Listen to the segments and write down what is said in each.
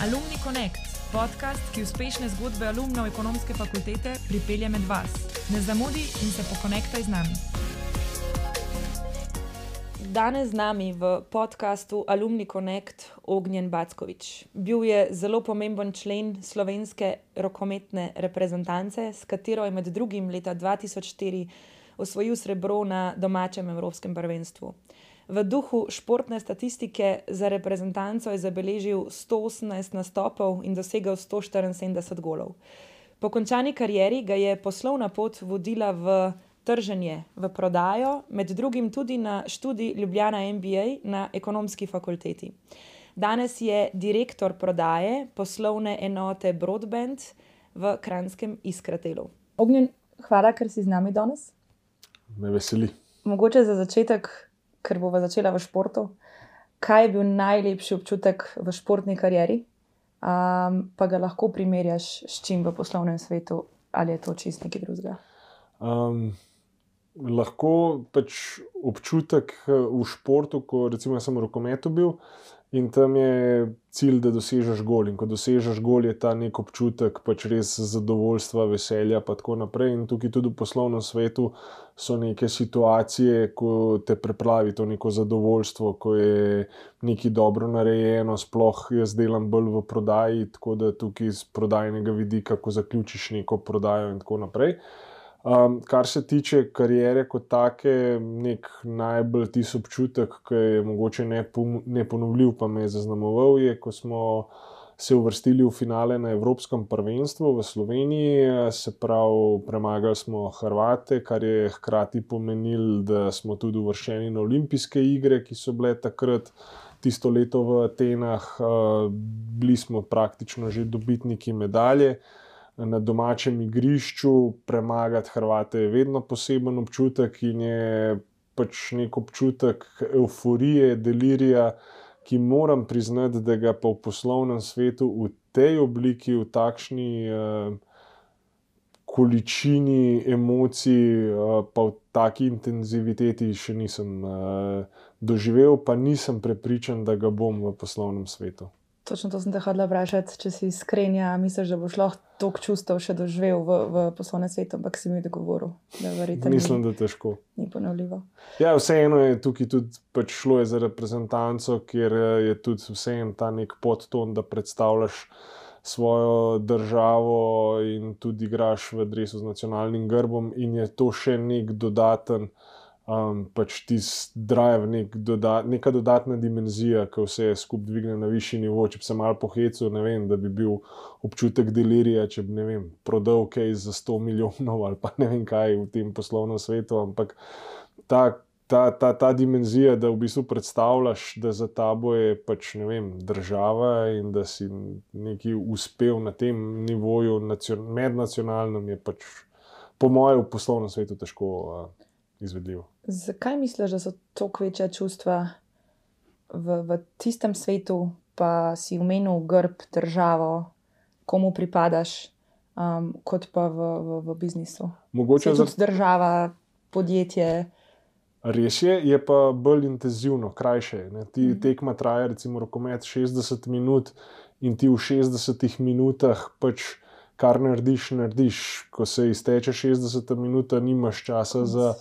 Alumni Connect, podcast, ki uspešne zgodbe alumnov ekonomske fakultete pripelje med vas. Ne zamudi in se pokonektaj z nami. Danes z nami v podkastu Alumni Connect Ognjen Backovič. Bil je zelo pomemben člen slovenske rokometne reprezentance, s katero je med drugim leta 2004 osvojil srebro na domačem evropskem prvenstvu. V duhu športne statistike za reprezentanco je zabeležil 118 nastopov in dosegel 174 golov. Po končani karieri ga je poslovna pot vodila v trženje, v prodajo, med drugim tudi na študij Ljubljana MBA na ekonomski fakulteti. Danes je direktor prodaje poslovne enote Broadband v Kranskem Iskratelu. Ognjen, hvala, ker si z nami danes. Me veseli. Mogoče za začetek ker bomo začela v športu. Kaj je bil najlepši občutek v športni karieri, um, pa ga lahko primerjaš s čim v poslovnem svetu, ali je to čist nekaj drugega? Um, lahko pač občutek eh, v športu, ko recimo sem v rokometu bil. In tam je cilj, da dosežeš gol. In ko dosežeš gol, je ta nek občutek pač res zadovoljstva, veselja, in tako naprej. In tukaj tudi v poslovnem svetu so neke situacije, ko te preplavi to neko zadovoljstvo, ko je nekaj dobro narejeno, sploh jaz delam bolj v prodaji, tako da tukaj iz prodajnega vidika, ko zaključiš neko prodajo in tako naprej. Um, kar se tiče karijere kot take, nek najbolj tisti občutek, ki je mogoče neponovljiv, pa me je zaznamoval, je, ko smo se uvrstili v finale na Evropskem prvenstvu v Sloveniji, se pravi, premagali smo Hrvate, kar je hkrati pomenilo, da smo tudi uvrščeni na olimpijske igre, ki so bile takrat. Tisto leto v Atenah, bili smo praktično že dobitniki medalje na domačem igrišču, premagati Hrvate je vedno poseben občutek in je pač nek občutek euforije, delirija, ki moram priznati, da ga pa v poslovnem svetu v tej obliki, v takšni uh, količini emocij, uh, pa v taki intenziviteti še nisem uh, doživel, pa nisem prepričan, da ga bom v poslovnem svetu. Točno to sem te hodila vprašati, če si iskren, ja, misliš, da boš lahko toliko čustev še doživel v, v poslovnem svetu, ampak si mi odgovoril, da verjete. Mislim, ni, da je težko. Ni ponovljivo. Ja, vseeno je tukaj tudi pač šlo za reprezentanco, kjer je tudi vseeno ta nek podton, da predstavljaš svojo državo in tudi igraš v drevesu z nacionalnim grbom, in je to še nek dodaten um, pač ti drive, nek doda, neka dodatna dimenzija, ki vse skupaj dvigne na višji nivo. Če bi se malo pohecil, ne vem, da bi bil občutek delirija, če bi vem, prodal kaj za 100 milijonov ali pa ne vem kaj v tem poslovnem svetu. Ampak ta, ta, ta, ta dimenzija, da v bistvu predstavljaš, da za tabo je pač ne vem, država in da si nekaj uspel na tem nivoju, mednacionalnem, je pač. Po mojem, v poslovnem svetu težko uh, izvedljivo. Zakaj misliš, da so tako večja čustva v, v tistem svetu, pa si umenil grb, državo, komu pripadaš, um, kot pa v, v, v biznisu? Mogoče za država, podjetje. Res je, je pa bolj intenzivno, krajše. Ne? Ti mm. tekma traja, recimo, rokomet 60 minut in ti v 60 minutah pač. Kar narediš, narediš, ko se izteče 60 minut, nimaš časa za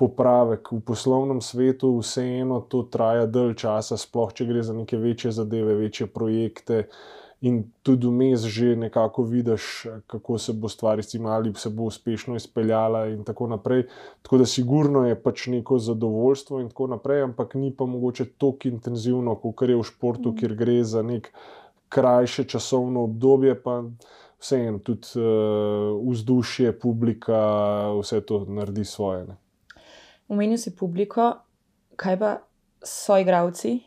popravek v poslovnem svetu, vseeno to traja dalj časa, sploh če gre za neke večje zadeve, večje projekte. In tudi vmes že nekako vidiš, kako se bo stvar izcimala, se bo uspešno izpeljala, in tako naprej. Tako da, sigurno je pač neko zadovoljstvo, in tako naprej, ampak ni pa mogoče tako intenzivno, kot je v športu, kjer gre za nek krajše časovno obdobje, pa vseeno tudi uh, vzdušje, publika, vse to naredi svoje. Ne. Umenil si publiko, kaj pa so igravci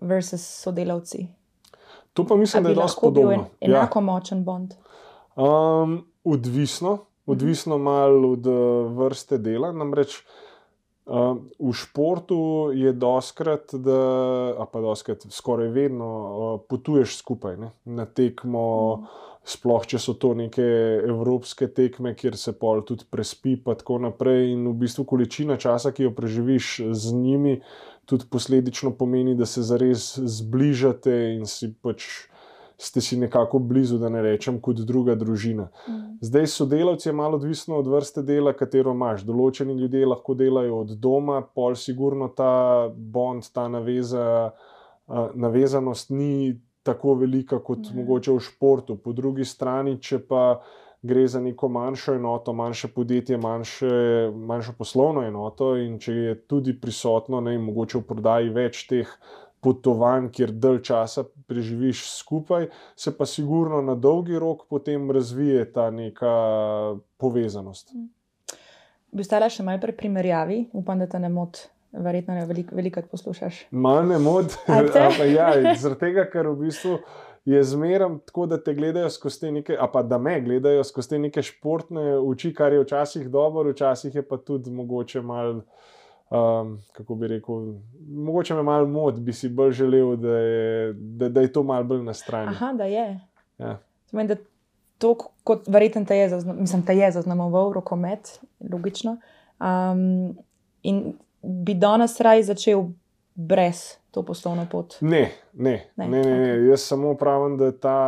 versus sodelavci. To pa mislim, da je lahko podobno. En, enako ja. močen bond. Um, odvisno, odvisno malo od uh, vrste dela. Namreč uh, v športu je doskrat, da, a pa doskrat, skoraj vedno uh, potuješ skupaj ne? na tekmo. Mm sploh če so to neke evropske tekme, kjer se pol tudi prespi, in tako naprej. In v bistvu količina časa, ki jo preživiš z njimi, tudi posledično pomeni, da se zares zbližate in si pač ste si nekako blizu, da ne rečem, kot druga družina. Mm. Zdaj, sodelavci je malo odvisno od vrste dela, katero imaš. Določeni ljudje lahko delajo od doma, pol sigurno ta bond, ta naveza, uh, navezanost ni tako velika kot Ne. mogoče v športu. Po drugi strani, če pa gre za neko manjšo enoto, manjše podjetje, manjše, manjšo poslovno enoto, in če je tudi prisotno, ne, mogoče v prodaji več teh potovanj, kjer dalj časa preživiš skupaj, se pa sigurno na dolgi rok potem razvije ta neka povezanost. Bi ostala še malo pri primerjavi, upam, da te ne moti, verjetno ne veliko velikokrat poslušaš. Malo te? ampak ja, zaradi tega, ker v bistvu. Je zmeraj tako, da te gledajo skozi te neke, a pa da me gledajo skozi te neke športne oči, kar je včasih dobro, včasih je pa tudi mogoče malo, um, kako bi rekel, mogoče me malo mod, bi si bolj želel, da je, da, da je to malo bolj na strani. Aha, da je. Ja. Zmeni, da to, kot verjetno te je, zazna, mislim, te je zaznamoval rokomet, logično. Um, in bi danes raj začel brez to poslovno pot. Ne, ne, Ne, ne, ne, ne. Jaz samo pravim, da ta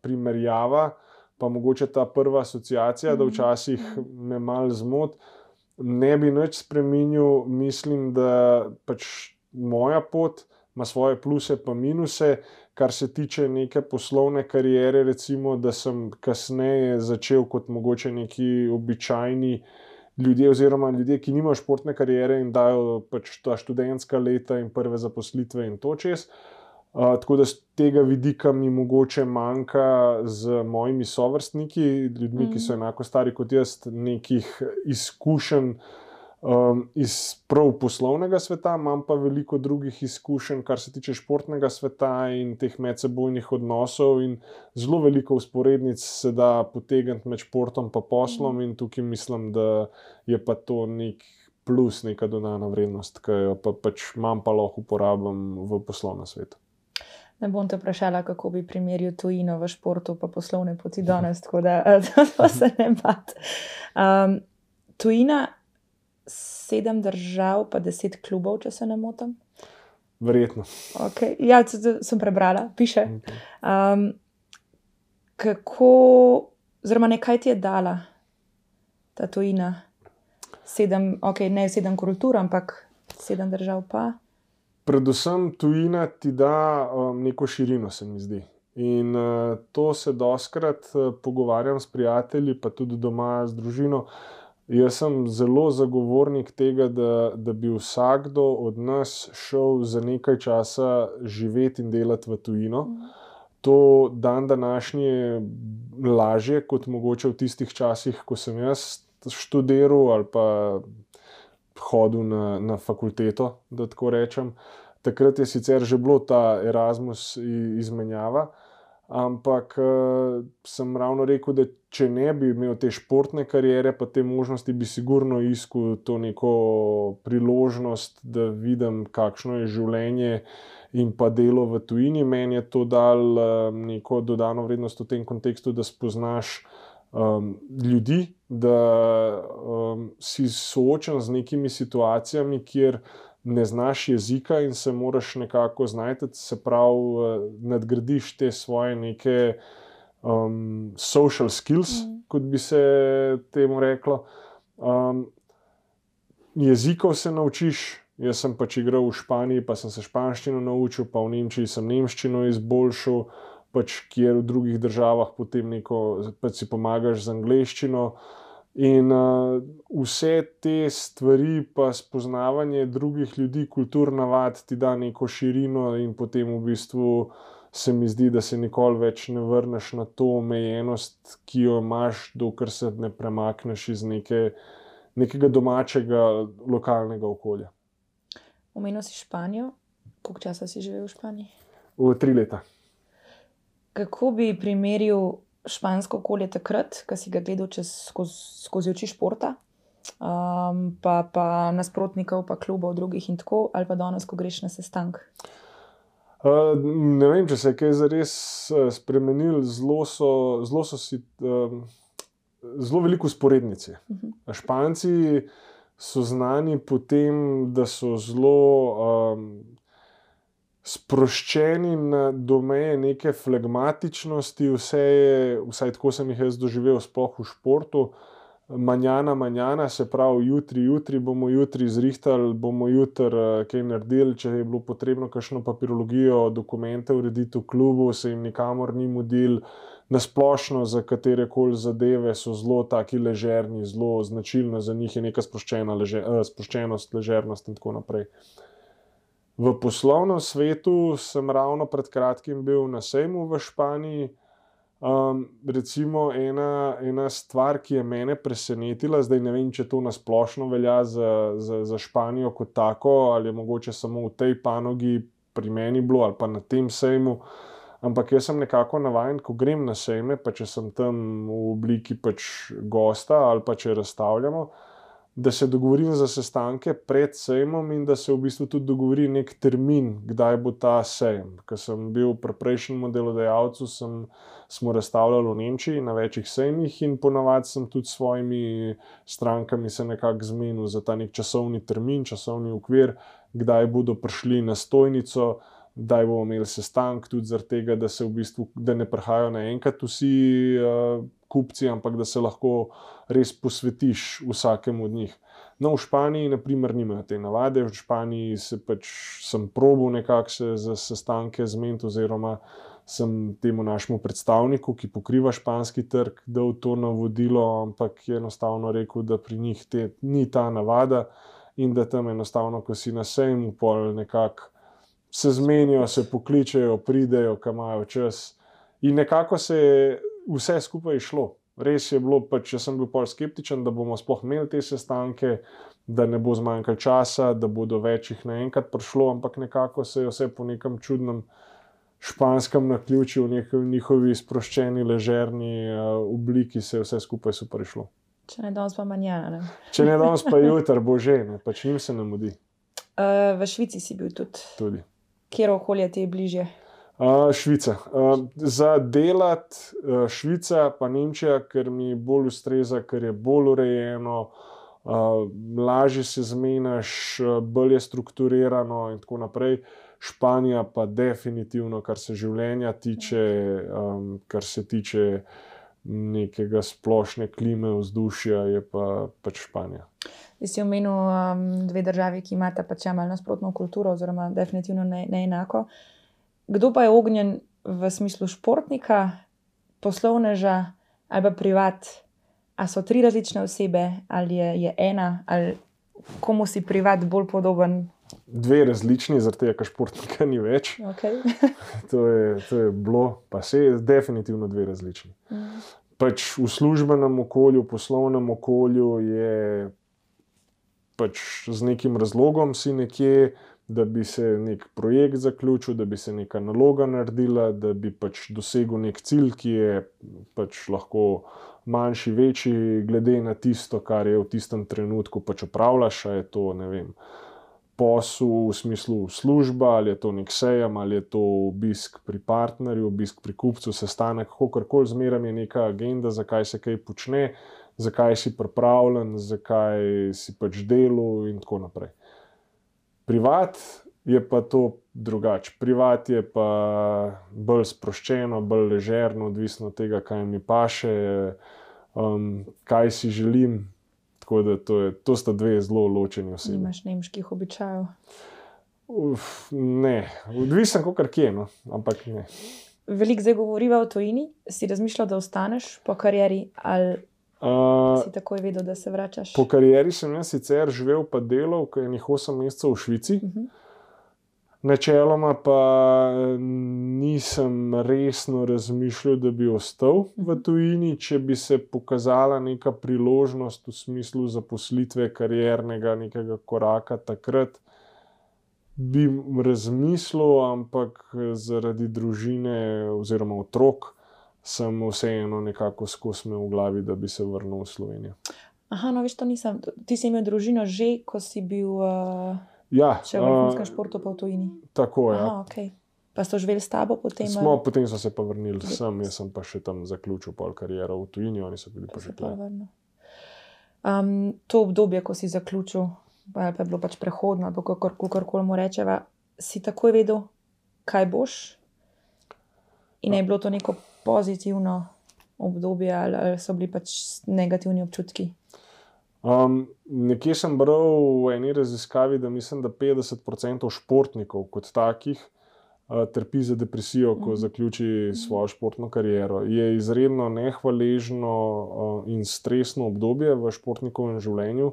primerjava, pa mogoče ta prva asociacija, da Mhm. včasih me malo zmot, ne bi nič spremenil. Mislim, da pač moja pot ima svoje pluse in minuse. Kar se tiče neke poslovne kariere, recimo, da sem kasneje začel kot mogoče neki običajni ljudje, oziroma ljudje, ki nimajo športne kariere in dajo pač ta študentska leta in prve zaposlitve in to čez. Uh, tako da z tega vidika mi mogoče manjka z mojimi sovrstniki, ljudmi, mm. ki so enako stari kot jaz, nekih izkušenj um, iz prav poslovnega sveta, imam pa veliko drugih izkušenj, kar se tiče športnega sveta in teh medsebojnih odnosov. In zelo veliko usporednic se da potegniti med športom in poslom, in tukaj mislim, da je pa to nek plus, neka dodana vrednost, ki jo pa pač imam, pa lahko uporabljam v poslovnem svetu. Ne bom te vprašala, kako bi primerjal tujino v športu, pa poslovne poti danes, tako da to se ne bat. Um, tujina, sedem držav, pa deset klubov, če se ne motim. Verjetno. Okay. Ja, to sem prebrala, piše. Okay. Um, kako, oziroma nekaj ti je dala ta tujina? Sedem, ok, ne sedem kultur, ampak sedem držav pa. Predvsem tujina ti da um, neko širino, se mi zdi. In uh, to se doskrat uh, pogovarjam s prijatelji, pa tudi doma z družino. Jaz sem zelo zagovornik tega, da, da bi vsakdo od nas šel za nekaj časa živeti in delati v tujino. To dan današnji je lažje kot mogoče v tistih časih, ko sem jaz študiral ali pa hodil na, na fakulteto, da tako rečem. Takrat je sicer že bilo ta Erasmus izmenjava, ampak uh, sem ravno rekel, da če ne bi imel te športne kariere, pa te možnosti, bi sigurno iskal to neko priložnost, da vidim, kakšno je življenje in pa delo v tujini. Meni je to dal um, neko dodano vrednost v tem kontekstu, da spoznaš um, ljudi, da um, si soočen z nekimi situacijami, kjer ne znaš jezika in se moraš nekako znajti, se pravi, uh, nadgradiš te svoje neke um, social skills, mm. kot bi se temu reklo. Um, jezikov se naučiš. Jaz sem pač igral v Španiji, pa sem se španščino naučil, pa v Nemčiji sem nemščino izboljšal, pač kjer v drugih državah potem neko, pač si pomagaš z angliščino. In uh, vse te stvari, pa spoznavanje drugih ljudi, kultur, navad, ti da neko širino, in potem v bistvu se mi zdi, da se nikoli več ne vrneš na to omejenost, ki jo imaš, dokler se ne premakneš iz neke, nekega domačega, lokalnega okolja. Omenil si Španijo, koliko časa si živel v Španiji? V tri leta. Kako bi primerjal špansko okolje takrat, ko si ga gledal čez, skozi, skozi oči športa, um, pa, pa nasprotnikov, pa klubov, drugih in tako, ali pa danes, ko greš na sestank? Uh, ne vem, če se je kaj zares spremenil, zelo so, zelo so si. Um, Zelo veliko sporednic. Uh -huh. Španci so znani po tem, da so zelo um, sproščeni na domeje neke flegmatičnosti, vse je, vsaj tako sem jih jaz doživel, sploh v športu. Manjana, manjana, se pravi, jutri, jutri bomo jutri zrihtali, bomo jutri uh, kaj naredili, če je bilo potrebno, kakšno papirologijo, dokumente urediti v klubu, se jim nikamor ni mudil. Nasplošno za katere koli zadeve so zelo taki ležerni, zelo značilno za njih je neka leže, uh, sproščenost, ležernost in tako naprej. V poslovnem svetu sem ravno pred kratkim bil na sejmu v Španiji. Um, recimo, ena, ena stvar, ki je mene presenetila, zdaj ne vem, če to nasplošno velja za, za, za Španijo kot tako, ali je mogoče samo v tej panogi pri meni bilo ali pa na tem sejmu. Ampak jaz sem nekako navaden, ko grem na sejme, pa če sem tam v obliki pač gosta ali pa če razstavljamo da se dogovorim za sestanke pred sejmom in da se v bistvu tudi dogovori nek termin, kdaj bo ta sejem. Ker sem bil pri prejšnjem delodajalcu, sem, smo razstavljali v Nemčiji na večjih sejmih in ponavadi sem tudi s svojimi strankami se nekako zmenil za ta nek časovni termin, časovni okvir, kdaj bodo prišli na stojnico. Da bomo imeli sestanek tudi zaradi tega, da se v bistvu da ne prihajajo naenkrat vsi uh, kupci, ampak da se lahko res posvetiš vsakemu od njih. No, v Španiji, na primer, nimajo te navade, v Španiji se pač sem probil nekako se za sestanke zmeniti, oziroma sem temu našemu predstavniku, ki pokriva španski trg, dal to navodilo, ampak je enostavno rekel, da pri njih te, ni ta navada in da tam enostavno, ko si na sejmu, pol nekako se zmenijo, se pokličejo, pridejo, kam imajo čas. In nekako se je vse skupaj šlo. Res je bilo, pa če sem bil pol skeptičen, da bomo sploh imeli te sestanke, da ne bo zmanjkalo časa, da bodo večjih naenkrat prišlo, ampak nekako se je vse po nekem čudnem španskem naključju, v njihovi sproščeni, ležerni uh, obliki, se je vse skupaj super išlo. Če ne danes, pa manjana. Če ne danes, pa jutri, bo že, ne, pač njim se nam mudi. Uh, v Švici si bil tudi. tudi. Kjer okolje ti je bližje? Uh, Švica. Uh, za delati uh, Švica, pa Nemčija, ker mi bolj ustreza, ker je bolj urejeno, uh, lažje se zmenaš, bolj je strukturirano in tako naprej. Španija pa definitivno, kar se življenja tiče, um, kar se tiče nekega splošne klime, vzdušja, je pa, pač Španija. Ti si omenil um, dve državi, ki imata pač malo nasprotno kulturo, oziroma definitivno ne, ne enako. Uh, Kdo pa je ognjen v smislu športnika, poslovneža ali pa privat? Ali so tri različne osebe, ali je, je ena, ali komu si privat bolj podoben? Dve različni, zaradi tega, ker športnika ni več. Okay. to, je, to je bilo, pa se je definitivno dve različni. Mm. Pač v službenem okolju, v poslovnem okolju je pač z nekim razlogom si nekje da bi se nek projekt zaključil, da bi se neka naloga naredila, da bi pač dosegel nek cilj, ki je pač lahko manjši, večji, glede na tisto, kar je v tistem trenutku pač opravljaš. Je to ne vem. Posel v smislu služba, ali je to nek sejem, ali je to obisk pri partnerju, obisk pri kupcu, sestanek, kako koli, zmeraj je neka agenda, zakaj se kaj počne, zakaj si pripravljen, zakaj si pač delo in tako naprej. Privat je pa to drugače. Privat je pa bolj sproščeno, bolj ležerno, odvisno od tega, kaj mi paše, um, kaj si želim. Tako da to, je, to sta dve zelo ločeni osebi. Imaš nemških običajev? Uf, ne, odvisen, kako kje, no, ampak ne. Veliko zdaj govoriva o tojini. Si razmišljal, da ostaneš po karieri ali Uh, si takoj vedel, da se vračaš? Po karieri sem jaz sicer živel, pa delal, ko je nekaj 8 mesecev v Švici. Uh mhm. -huh. Načeloma pa nisem resno razmišljal, da bi ostal v mhm. tujini, če bi se pokazala neka priložnost v smislu zaposlitve, kariernega nekega koraka takrat. Bi razmislil, ampak zaradi družine oziroma otrok, sem vseeno nekako skozi me v glavi, da bi se vrnil v Slovenijo. Aha, no, veš, to nisem. Ti si imel družino že, ko si bil uh, ja, v vrhunskem uh, športu, pa v tujini. Tako je. Ja. Okay. Pa so živeli s tabo potem? Smo, potem so se pa vrnili sem, jaz sem pa še tam zaključil pol kariero v tujini, oni so bili pa že tam. Um, to obdobje, ko si zaključil, pa je bilo pač prehodno, kako kar koli mu rečeva, si takoj vedel, kaj boš. In je bilo to neko pozitivno obdobje, ali, ali so bili pač negativni občutki. Um, nekje sem bral v eni raziskavi, da mislim, da 50% športnikov kot takih uh, trpi za depresijo, ko mm. zaključi svojo športno kariero. Je izredno nehvaležno in stresno obdobje v športnikovem življenju.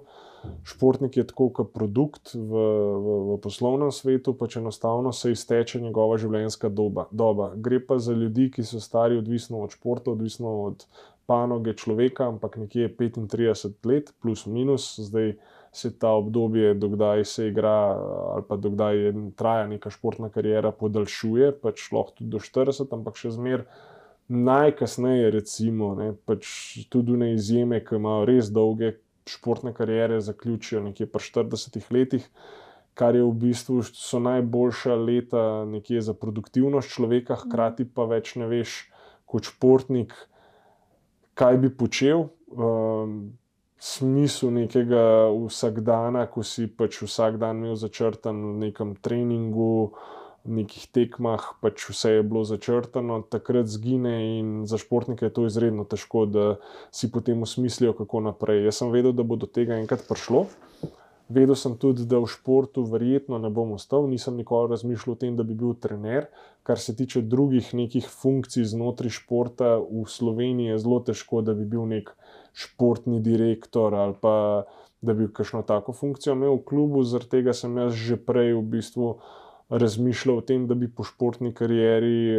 Športnik je tako kot produkt v, v, v poslovnem svetu, pač enostavno se izteče njegova življenjska doba. doba. Gre pa za ljudi, ki so stari, odvisno od športa, odvisno od panoge človeka, ampak nekje 35 let, plus minus, zdaj se ta obdobje, dokdaj se igra ali pa dokdaj je, traja neka športna karijera, podaljšuje, pač lahko tudi do 40, ampak še zmeraj. Najkasneje, recimo, ne, pač tudi ne izjeme, ki imajo res dolge športne karijere, zaključijo nekje pri 40 letih, kar je v bistvu so najboljša leta za produktivnost človeka, hkrati pa več ne veš, kot športnik, kaj bi počel. Um, Smisel nekega vsakdana, ko si pač vsak dan imel začrtan v nekem treningu, nekih tekmah, pač vse je bilo začrtano, takrat zgine in za športnike je to izredno težko, da si potem usmislijo, kako naprej. Jaz sem vedel, da bo do tega enkrat prišlo. Vedel sem tudi, da v športu verjetno ne bom ostal, nisem nikoli razmišljal o tem, da bi bil trener. Kar se tiče drugih nekih funkcij znotraj športa, v Sloveniji je zelo težko, da bi bil nek športni direktor ali pa da bi kakšno tako funkcijo imel v klubu. Zaradi tega sem jaz že prej v bistvu razmišljal o tem, da bi po športni karieri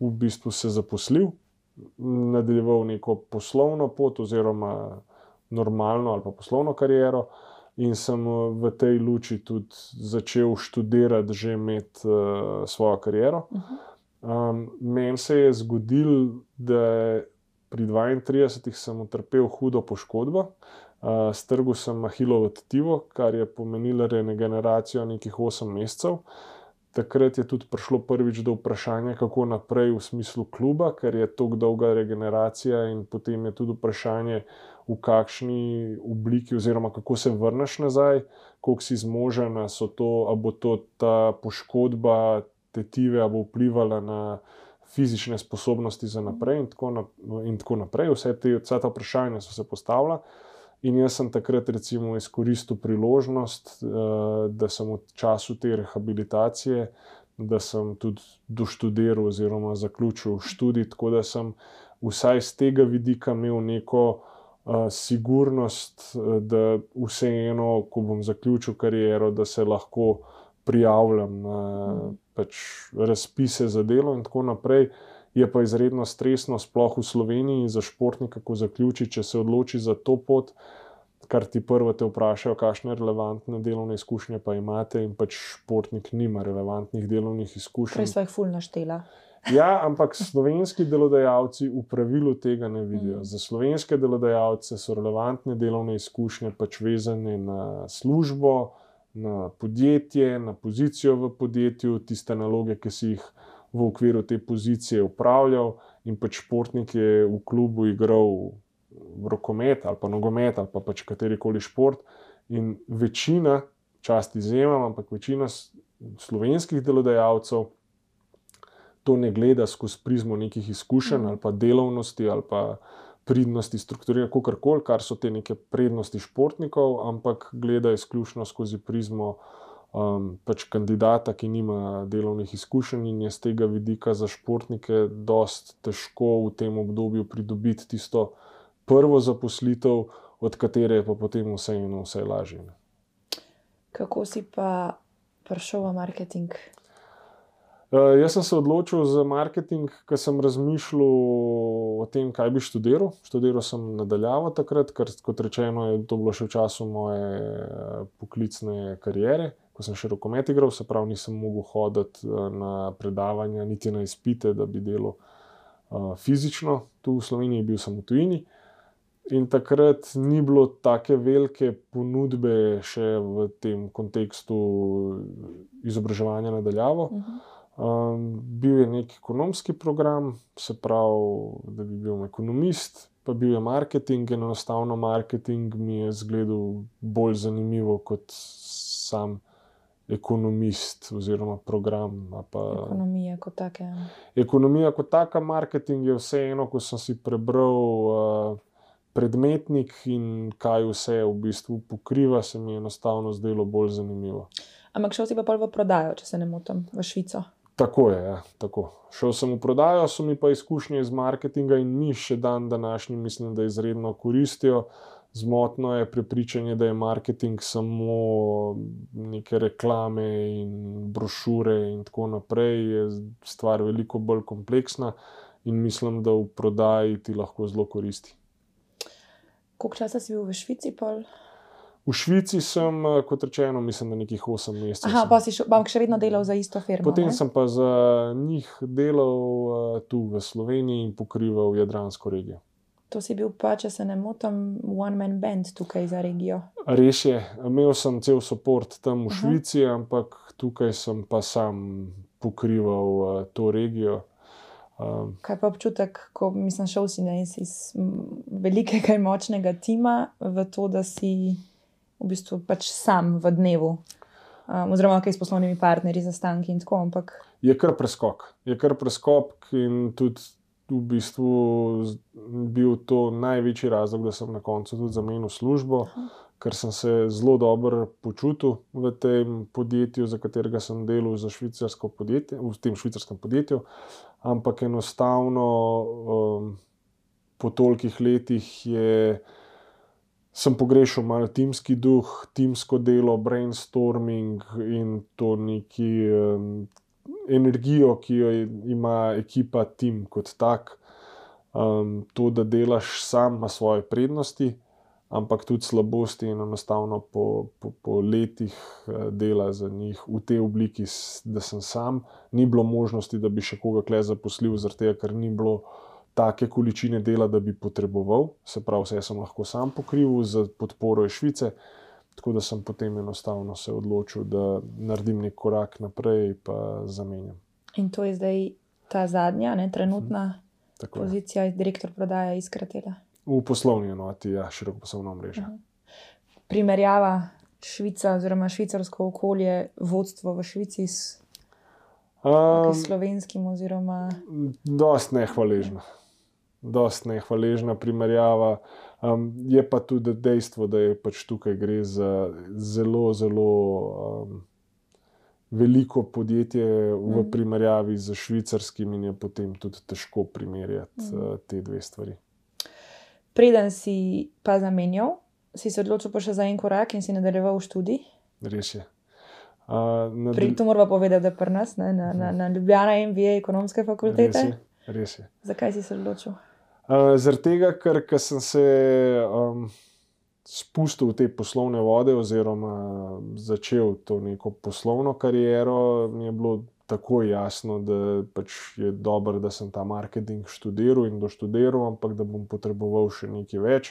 v bistvu se zaposlil, nadaljeval neko poslovno pot oziroma normalno ali pa poslovno kariero in sem eh, v tej luči tudi začel študirati, že imeti uh, svojo kariero. Um, Meni se je zgodilo, da pri 32 sem utrpel hudo poškodbo. Uh, strgal sem ahilovo tkivo, kar je pomenilo regeneracijo nekih 8 mesecev. Takrat je tudi prišlo prvič do vprašanja, kako naprej v smislu kluba, ker je tako dolga regeneracija, in potem je tudi vprašanje, v kakšni obliki, oziroma kako se vrneš nazaj, koliko si zmožen, ali bo to ta poškodba tetive, ali bo vplivala na fizične sposobnosti za naprej, in tako, na, in tako naprej. Vse, te, vse ta vprašanja so se postavila. In jaz sem takrat, recimo, izkoristil priložnost, uh, da sem v času te rehabilitacije, da sem tudi doštudiral, oziroma zaključil študij, tako da sem vsaj z tega vidika imel neko uh, sigurnost, da vseeno, ko bom zaključil kariero, da se lahko prijavljam na mm. pač, razpise za delo in tako naprej. Je pa izredno stresno, sploh v Sloveniji, za športnika, ko zaključi, če se odloči za to pot, kar ti prvo te vprašajo, kakšne relevantne delovne izkušnje pa imate, in pač športnik nima relevantnih delovnih izkušenj. Prej smo jih fulno štela. Ja, ampak slovenski delodajalci v pravilu tega ne vidijo. Mm. Za slovenske delodajalce so relevantne delovne izkušnje pač vezane na službo, na podjetje, na pozicijo v podjetju, tiste naloge, ki si jih v okviru te pozicije upravljal, in pač športnik je v klubu igral rokomet ali pa nogomet ali pa pač katerikoli šport. In večina, čast izjemam, ampak večina slovenskih delodajalcev to ne gleda skozi prizmo nekih izkušenj mm. ali pa delovnosti ali pa pridnosti strukturiranja, kako koli, kar so te neke prednosti športnikov, ampak gleda izključno skozi prizmo um, pač kandidata, ki nima delovnih izkušenj in je z tega vidika za športnike dost težko v tem obdobju pridobiti tisto prvo zaposlitev, od katere je pa potem vseeno vse lažje. Kako si pa prišel v marketing? Uh, jaz sem se odločil za marketing, ker sem razmišljal o tem, kaj bi študiral. Študiral sem nadaljavo takrat, ker kot rečeno, je to bilo še v času moje eh, poklicne kariere, ko sem še rokomet igral, se pravi, nisem mogel hoditi eh, na predavanja, niti na izpite, da bi delal uh, fizično tu v Sloveniji, bil sem v tujini. In takrat ni bilo tako velike ponudbe še v tem kontekstu izobraževanja nadaljavo. Uh -huh. Um, bil je nek ekonomski program, se pravi, da bi bil ekonomist, pa bil je marketing, in enostavno marketing mi je zgledal bolj zanimivo kot sam ekonomist oziroma program. Pa... Ekonomija kot taka. ja. Ekonomija kot taka, marketing je vseeno, ko sem si prebral uh, predmetnik in kaj vse v bistvu pokriva, se mi je enostavno zdelo bolj zanimivo. Ampak šel si pa pol v prodajo, če se ne motim, v Švico. Tako je, ja, tako. Šel sem v prodajo, so mi pa izkušnje iz marketinga in mi še dan današnji mislim, da izredno koristijo. Zmotno je prepričanje, da je marketing samo neke reklame in brošure in tako naprej. Je stvar veliko bolj kompleksna in mislim, da v prodaji ti lahko zelo koristi. Koliko časa si bil v Švici? Pol? V Švici sem, eh, kot rečeno, mislim, da nekih 8 mesecev. Aha, sem. pa si šel, ampak še vedno delal za isto firmo. Potem ne? sem pa za njih delal uh, tu v Sloveniji in pokrival Jadransko regijo. To si bil pa, če se ne motim, one man band tukaj za regijo. Res je, imel sem cel podpor tam v Aha. Švici, ampak tukaj sem pa sam pokrival uh, to regijo. Um, Kaj pa občutek, ko mislim, šel si ne, iz, velikega in močnega tima v to, da si v bistvu pač sam v dnevu, um, oziroma kaj s poslovnimi partnerji, zastanki in tako, ampak je kar preskok. Je kar preskok in tudi v bistvu bil to največji razlog, da sem na koncu tudi zamenil službo, Aha. ker sem se zelo dobro počutil v tem podjetju, za katerega sem delal za švicarsko podjetje, v tem švicarskem podjetju. Ampak enostavno um, po tolikih letih je. Sem pogrešal malo timski duh, timsko delo, brainstorming in to neki um, energijo, ki jo ima ekipa, tim kot tak. Um, to, da delaš sam, ima svoje prednosti, ampak tudi slabosti, in enostavno po, po, po letih eh, dela za njih v tej obliki, da sem sam, ni bilo možnosti, da bi še koga kle zaposlil, zaradi tega, ker ni bilo take količine dela, da bi potreboval. Se pravi, vse sem lahko sam pokril z podporo iz Švice. Tako da sem potem enostavno se odločil, da naredim nek korak naprej in zamenjam. in to je zdaj ta zadnja, ne, trenutna Tako je. pozicija, direktor prodaje iz Kratela. V poslovni enoti, ja, široko poslovno mrežo. Aha. Primerjava Švica oziroma švicarsko okolje, vodstvo v Švici s Um, slovenskim oziroma dost nehvaležna. Dost nehvaležna primerjava. Um, je pa tudi dejstvo, da je pač tukaj gre za zelo, zelo um, veliko podjetje v Mhm. primerjavi z švicarskim, in je potem tudi težko primerjati Mhm. uh, te dve stvari. Preden si pa zamenjal, si se odločil pa še za en korak in si nadaljeval študij. Res je. Uh, nadal- Pri, to moramo povedati, da pri nas, ne, na, na, na Ljubljana MBA ekonomske res fakultete. je, res je. Zakaj si se odločil? Uh, Zaradi tega, ker ko sem se um, spustil v te poslovne vode, oziroma začel to neko poslovno kariero, mi je bilo tako jasno, da pač je dobro, da sem ta marketing študiral in doštudiral, ampak da bom potreboval še nekaj več.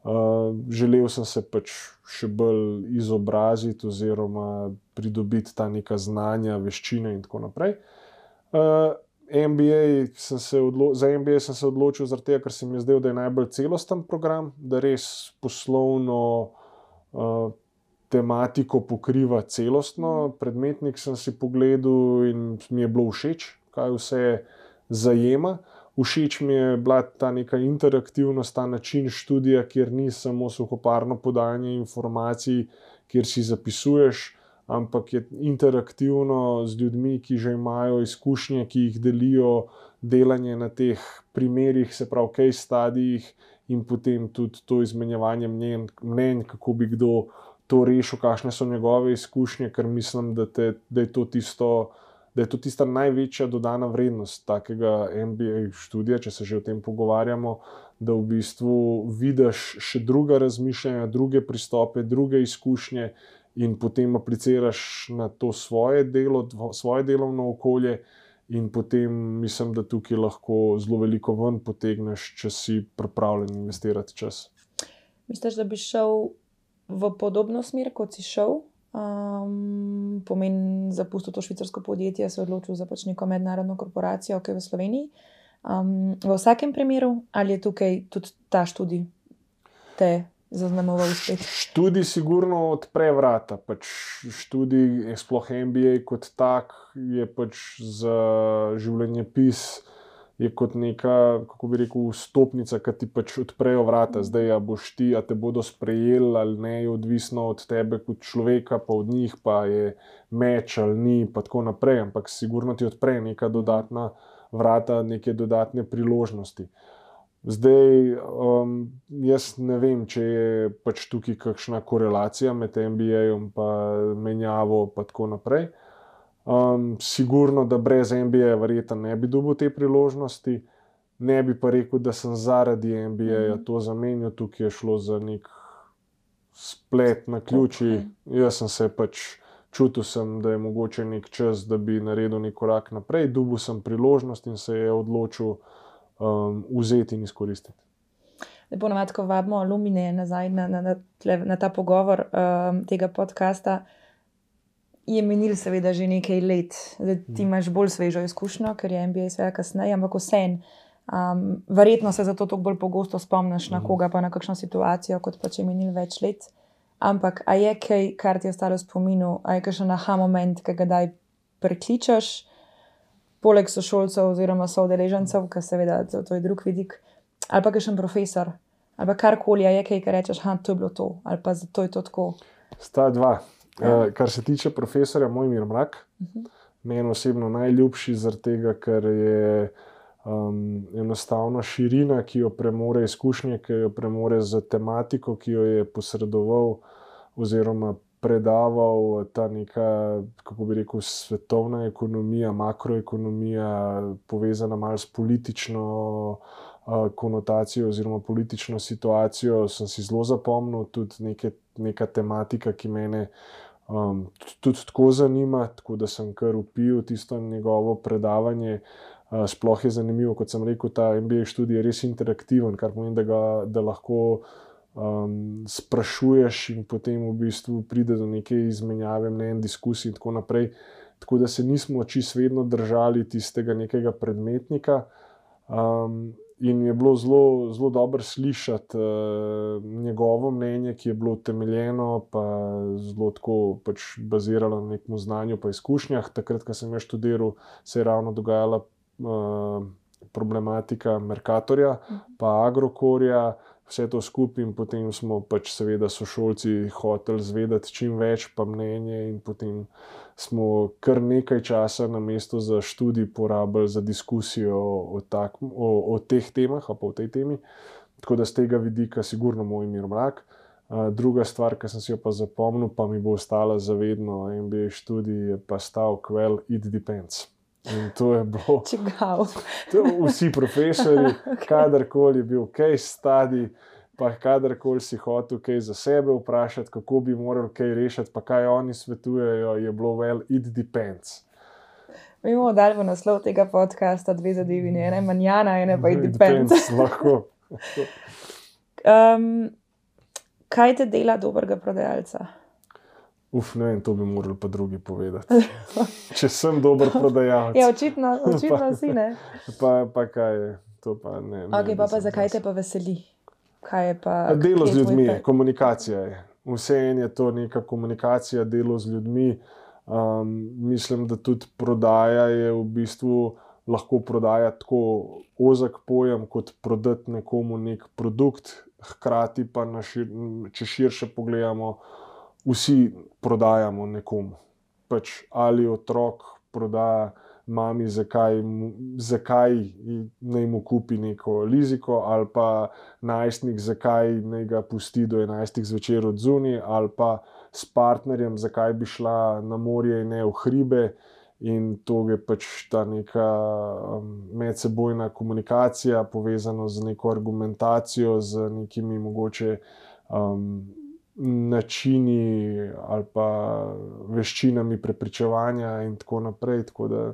Uh, želel sem se pač še bolj izobraziti, oziroma pridobiti ta neka znanja, veščine in tako naprej. Uh, MBA sem se odlo za MBA sem se odločil, zaradi tega, ker se mi je zdel, da je najbolj celosten program, da res poslovno uh, tematiko pokriva celostno. Predmetnik sem si pogledal in mi je bilo všeč, kaj vse zajema. Všeč mi je bila ta neka interaktivnost, ta način študija, kjer ni samo suhoparno podajanje informacij, kjer si zapisuješ, ampak je interaktivno z ljudmi, ki že imajo izkušnje, ki jih delijo, delanje na teh primerih, se pravi, case stadijih, in potem tudi to izmenjevanje mnen, mnenj, kako bi kdo to rešil, kakšne so njegove izkušnje, ker mislim, da, te, da je to tisto. Da je to tista največja dodana vrednost takega MBA študija, če se že o tem pogovarjamo, da v bistvu vidiš še druga razmišljanja, druge pristope, druge izkušnje in potem apliciraš na to svoje delo, dvo- svoje delovno okolje, in potem mislim, da tukaj lahko zelo veliko ven potegneš, če si pripravljen investirati čas. Misliš, da bi šel v podobno smer, kot si šel? Um, pomeni, zapustil to švicarsko podjetje, se odločil za pač neko mednarodno korporacijo, ki je v Sloveniji. Um, v vsakem primeru, ali je tukaj tudi ta študij te zaznamoval uspeh? Študij sigurno odpre vrata. Pač študij, sploh MBA kot tak, je pač za življenje pis. Je kot neka, kako bi rekel, stopnica, ki ti pač odprejo vrata. Zdaj, a boš ti, a te bodo sprejeli ali ne, odvisno od tebe kot človeka, pa od njih, pa je meč ali ni, in tako naprej. Ampak sigurno ti odpre neka dodatna vrata, neke dodatne priložnosti. Zdaj, um, jaz ne vem, če je pač tukaj kakšna korelacija med MBA-jem in menjavo, in tako naprej. Um, sigurno, da brez MBA verjetno ne bi dobil te priložnosti, ne bi pa rekel, da sem zaradi MBA mm. to zamenjal, tukaj je šlo za nek splet na ključi. Jaz sem se pač čutil, sem, da je mogoče nek čas, da bi naredil nek korak naprej, dobil sem priložnost in se je odločil um, vzeti in izkoristiti. Lepo nam je, ko vabimo alumine nazaj na, na, na, na ta pogovor um, tega podcasta je menil, seveda, že nekaj let, da ti imaš bolj svežo izkušnjo, ker je MBA vse kasneje, ampak vseeno. Um, verjetno se zato tako bolj pogosto spomniš na mhm. koga, pa na kakšno situacijo, kot pa če menil več let. Ampak, a je kaj, kar ti je ostalo v spominu, a je še na ha moment, ki ga daj prekličeš, poleg sošolcev oziroma soodeležencev, ker seveda to, to je drug vidik, ali pa še en profesor, ali karkoli, a je kaj, kar rečeš, da je bilo to, ali pa zato je to tako. Sta dva. Uh, kar se tiče profesorja, moj mir mrak, uh -huh. meni osebno najljubši zaradi tega, ker je um, enostavno širina, ki jo premore izkušnje, ki jo premore za tematiko, ki jo je posredoval oziroma predaval ta neka, kako bi rekel, svetovna ekonomija, makroekonomija, povezana malo s politično. Konotacijo oziroma politično situacijo sem si zelo zapomnil, tudi neke, neka tematika, ki me um, tudi tako zanima, tako da sem kar upil tisto njegovo predavanje. Uh, sploh je zanimivo, kot sem rekel, ta MBA študij je res interaktiven, kar pomeni, da, ga, da lahko um, sprašuješ in potem v bistvu pride do neke izmenjave mnen, diskusij in tako naprej. Tako da se nismo čisto vedno držali tistega nekega predmetnika. Um, In je bilo zelo, zelo dobro slišati uh, njegovo mnenje, ki je bilo utemeljeno, pa zelo tako pač baziralo na nekem znanju in izkušnjah. Takrat, ko sem jaz študiral, se je ravno dogajala uh, problematika Merkatorja, pa Agrokorja, vse to skupaj, in potem smo pač, seveda, sošolci hoteli zvedeti čim več, pa mnenje, in potem smo kar nekaj časa na mestu za študij porabili za diskusijo o, tak, o, o teh temah, pa o tej temi. Tako da z tega vidika, sigurno moj mir mrak. Druga stvar, ki sem si jo pa zapomnil, pa mi bo ostala zavedno, MBA študij je pa stal kvel, it depends. In to je bilo. Čigav. Vsi profesori, okay. kadarkoli je bil, kaj stadi pa kadarkoli si hotel kaj za sebe vprašati, kako bi morali kaj rešiti, pa kaj oni svetujejo, je bilo well, it depends. Mi bomo dali v naslov tega podcasta dve zadevi, ena manjana, ena pa it depends. depends lahko. um, kaj te dela dobrega prodajalca? Uf, ne vem, to bi morali pa drugi povedati. Če sem dober prodajalec. Ja, očitno, očitno pa, si ne. Pa, pa kaj je, to pa ne. Okay, pa, pa zakaj te pa veseli? Pa, delo z ljudmi, je komunikacija je. Vse en je to neka komunikacija, delo z ljudmi. Um, mislim, da tudi prodaja je v bistvu lahko prodaja tako ozek pojem, kot prodati nekomu nek produkt, hkrati pa, šir, če širše pogledamo, vsi prodajamo nekomu. Pač ali otrok prodaja mami, zakaj, zakaj naj mu kupi neko liziko, ali pa najstnik, zakaj naj ga pusti do 11. zvečer od zunaj, ali pa s partnerjem, zakaj bi šla na morje in ne v hribe. In to je pač ta neka um, medsebojna komunikacija, povezana z neko argumentacijo, z nekimi mogoče um, načini ali pa veščinami prepričevanja, in tako naprej. Tako da,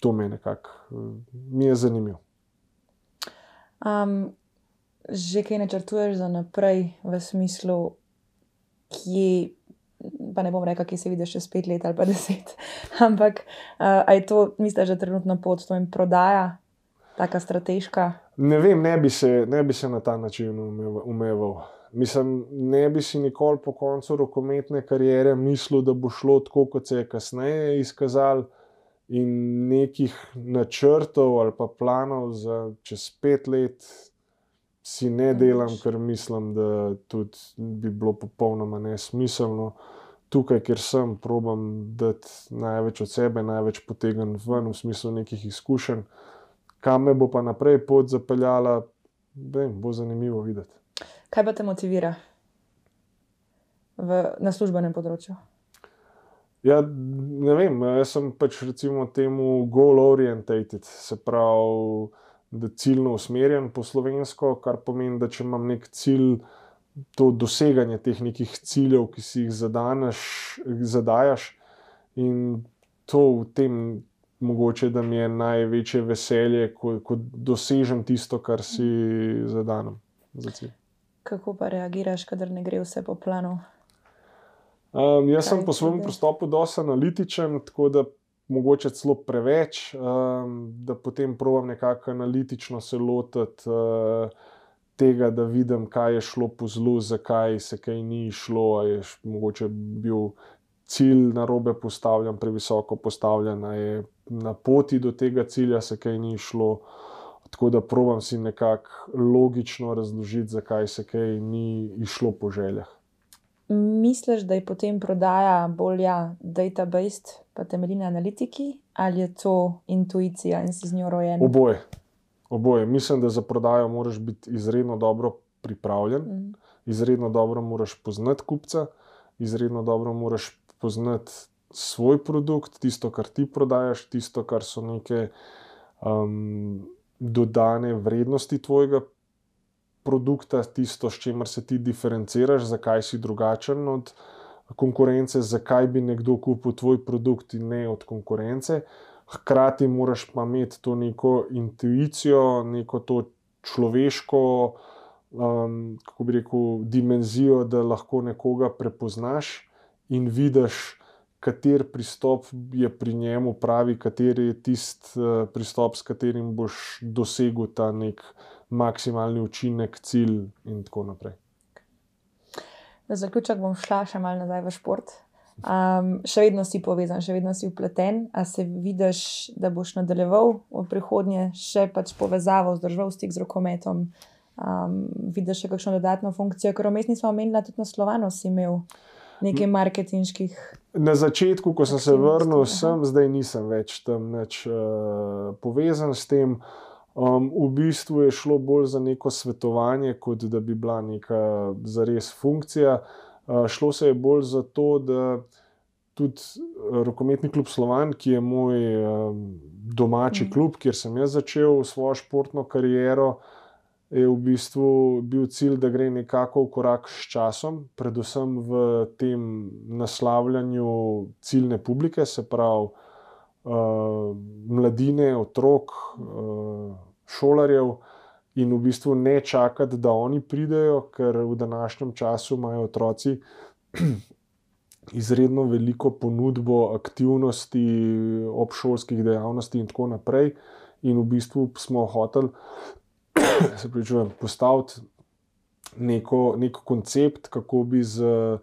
to me nekako mi je zanimivo. Um, že kaj načrtuješ za naprej, v smislu, ki. Pa ne bom rekel, ki se vidiš čez pet let ali pa deset. Ampak uh, je to, misliš, že trenutno pot to in prodaja, tako strateška? Ne vem, ne bi, se, ne bi se na ta način umeval. Mislim, ne bi si nikoli po koncu rokometne kariere mislil, da bo šlo tako, kot se je kasneje izkazalo, in nekih načrtov ali pa planov za čez pet let si ne delam, ker mislim, da tudi bi bilo popolnoma nesmiselno. Tukaj, kjer sem, probam dati največ od sebe, največ potegnem ven, v smislu nekih izkušenj. Kam me bo pa naprej pot zapeljala, vem, bo zanimivo videti. Kaj pa te motivira v, na službenem področju? Ja, ne vem, jaz sem pač recimo temu goal-orientated, se pravi, da ciljno usmerjen po slovensko, kar pomeni, da če imam nek cilj, to doseganje teh nekih ciljev, ki si jih zadaneš, zadajaš, in to v tem mogoče, da mi je največje veselje, ko, ko dosežem tisto, kar si zadanem za cilj. Kako pa reagiraš, kadar ne gre vse po planu? Um, jaz Kaj sem po svojem pristopu dosti analitičen, tako da mogoče celo preveč, um, da potem provam nekako analitično se lotiti uh, tega, da vidim, kaj je šlo po zlu, zakaj se kaj ni šlo, ali je mogoče bil cilj na robe postavljen, previsoko postavljen, ali je na poti do tega cilja se kaj ni šlo. Tako da provam si nekako logično razložiti, zakaj se kaj ni išlo po željah. Misliš, da je potem prodaja bolj ja, database, pa temelji na analitiki, ali je to intuicija in si z njo rojen? Oboje. Oboje. Mislim, da za prodajo moraš biti izredno dobro pripravljen, Mm. izredno dobro moraš poznati kupca, izredno dobro moraš poznati svoj produkt, tisto, kar ti prodajaš, tisto, kar so neke um, dodane vrednosti tvojega produkta, tisto, s čimer se ti diferenciraš, zakaj si drugačen od konkurence, zakaj bi nekdo kupil tvoj produkt in ne od konkurence. Hkrati moraš pa imeti to neko intuicijo, neko to človeško, um, kako bi rekel, dimenzijo, da lahko nekoga prepoznaš in vidiš, kater pristop je pri njemu pravi, kateri je tisti uh, pristop, s katerim boš dosegel ta nek maksimalni učinek, cilj in tako naprej. Za zaključek bom šla še malo nazaj v šport. Um, še vedno si povezan, še vedno si upleten, a se vidiš, da boš nadaljeval v prihodnje še pač povezavo, vzdržal stik z rokometom. Um, vidiš še kakšno dodatno funkcijo, ker vmes nismo omenili, tudi na Slovanu si imel nekaj marketinških. Na začetku, ko sem se vrnil, sem, zdaj nisem več tam nič uh, povezan s tem. Um, v bistvu je šlo bolj za neko svetovanje, kot da bi bila neka zares funkcija. Uh, šlo se je bolj za to, da tudi eh, rokometni klub Slovan, ki je moj um, domači Mhm. klub, kjer sem jaz začel svojo športno kariero, je v bistvu bil cilj, da gre nekako v korak s časom, predvsem v tem naslavljanju ciljne publike, se pravi uh, mladine, otrok, uh, šolarjev. In v bistvu ne čakati, da oni pridejo, ker v današnjem času imajo otroci izredno veliko ponudbo aktivnosti, obšolskih dejavnosti in tako naprej. In v bistvu smo hoteli se pričujem, postaviti neko, nek koncept, kako bi z eh,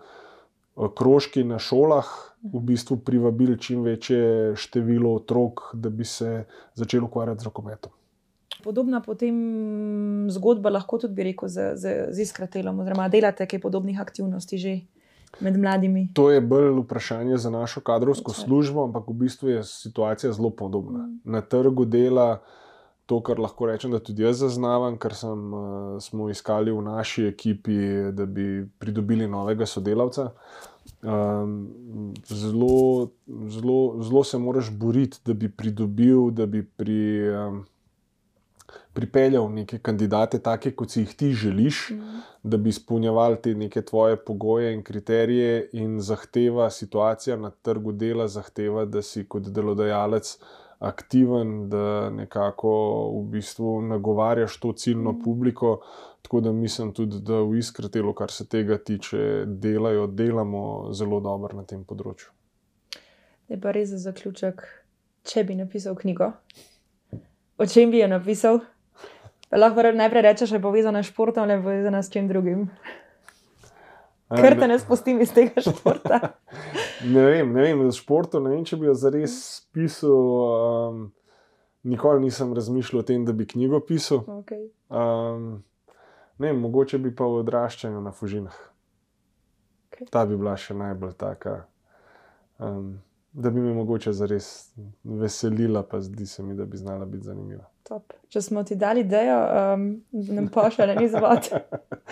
krožki na šolah v bistvu privabili čim večje število otrok, da bi se začeli ukvarjati z rokometom. Podobna potem zgodba lahko tudi bi rekel z, z, z iskratelom, oziroma delate kaj podobnih aktivnosti že med mladimi. To je bolj vprašanje za našo kadrovsko right. službo, ampak v bistvu je situacija zelo podobna. Mm. Na trgu dela to, kar lahko rečem, da tudi jaz zaznavam, ker sem, uh, smo iskali v naši ekipi, da bi pridobili novega sodelavca. Um, zelo, zelo, zelo se moraš boriti, da bi pridobil, da bi pri, um, pripeljal neke kandidate, take kot si jih ti želiš Mm. da bi izpolnjevali te neke tvoje pogoje in kriterije, in zahteva situacija na trgu dela, zahteva, da si kot delodajalec aktiven, da nekako v bistvu nagovarjaš to ciljno Mhm. publiko. Tako da mislim tudi, da v Iskratelu, kar se tega tiče, delajo, delamo zelo dobro na tem področju. Je pa res za zaključek, če bi napisal knjigo, o čem bi jo napisal? Lahko re- najprej rečeš, da je povezana s športom ali povezana s čim drugim. Ker te ne spustim iz tega športa. ne vem, ne vem, z športom ne vem, če bi jo zares pisal. Um, nikoli nisem razmišljal o tem, da bi knjigo pisal. Okay. Um, ne vem, mogoče bi pa v odraščanju na fužinah. Okay. Ta bi bila še najbolj taka. Um, da bi me mogoče zares veselila, pa zdi se mi, da bi znala biti zanimiva. Top. Če smo ti dali idejo, um, nam pošlji en izvod.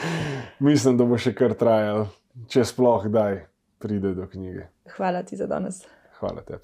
Mislim, da bo še kar trajalo, če sploh kdaj pride do knjige. Hvala ti za danes. Hvala tebi.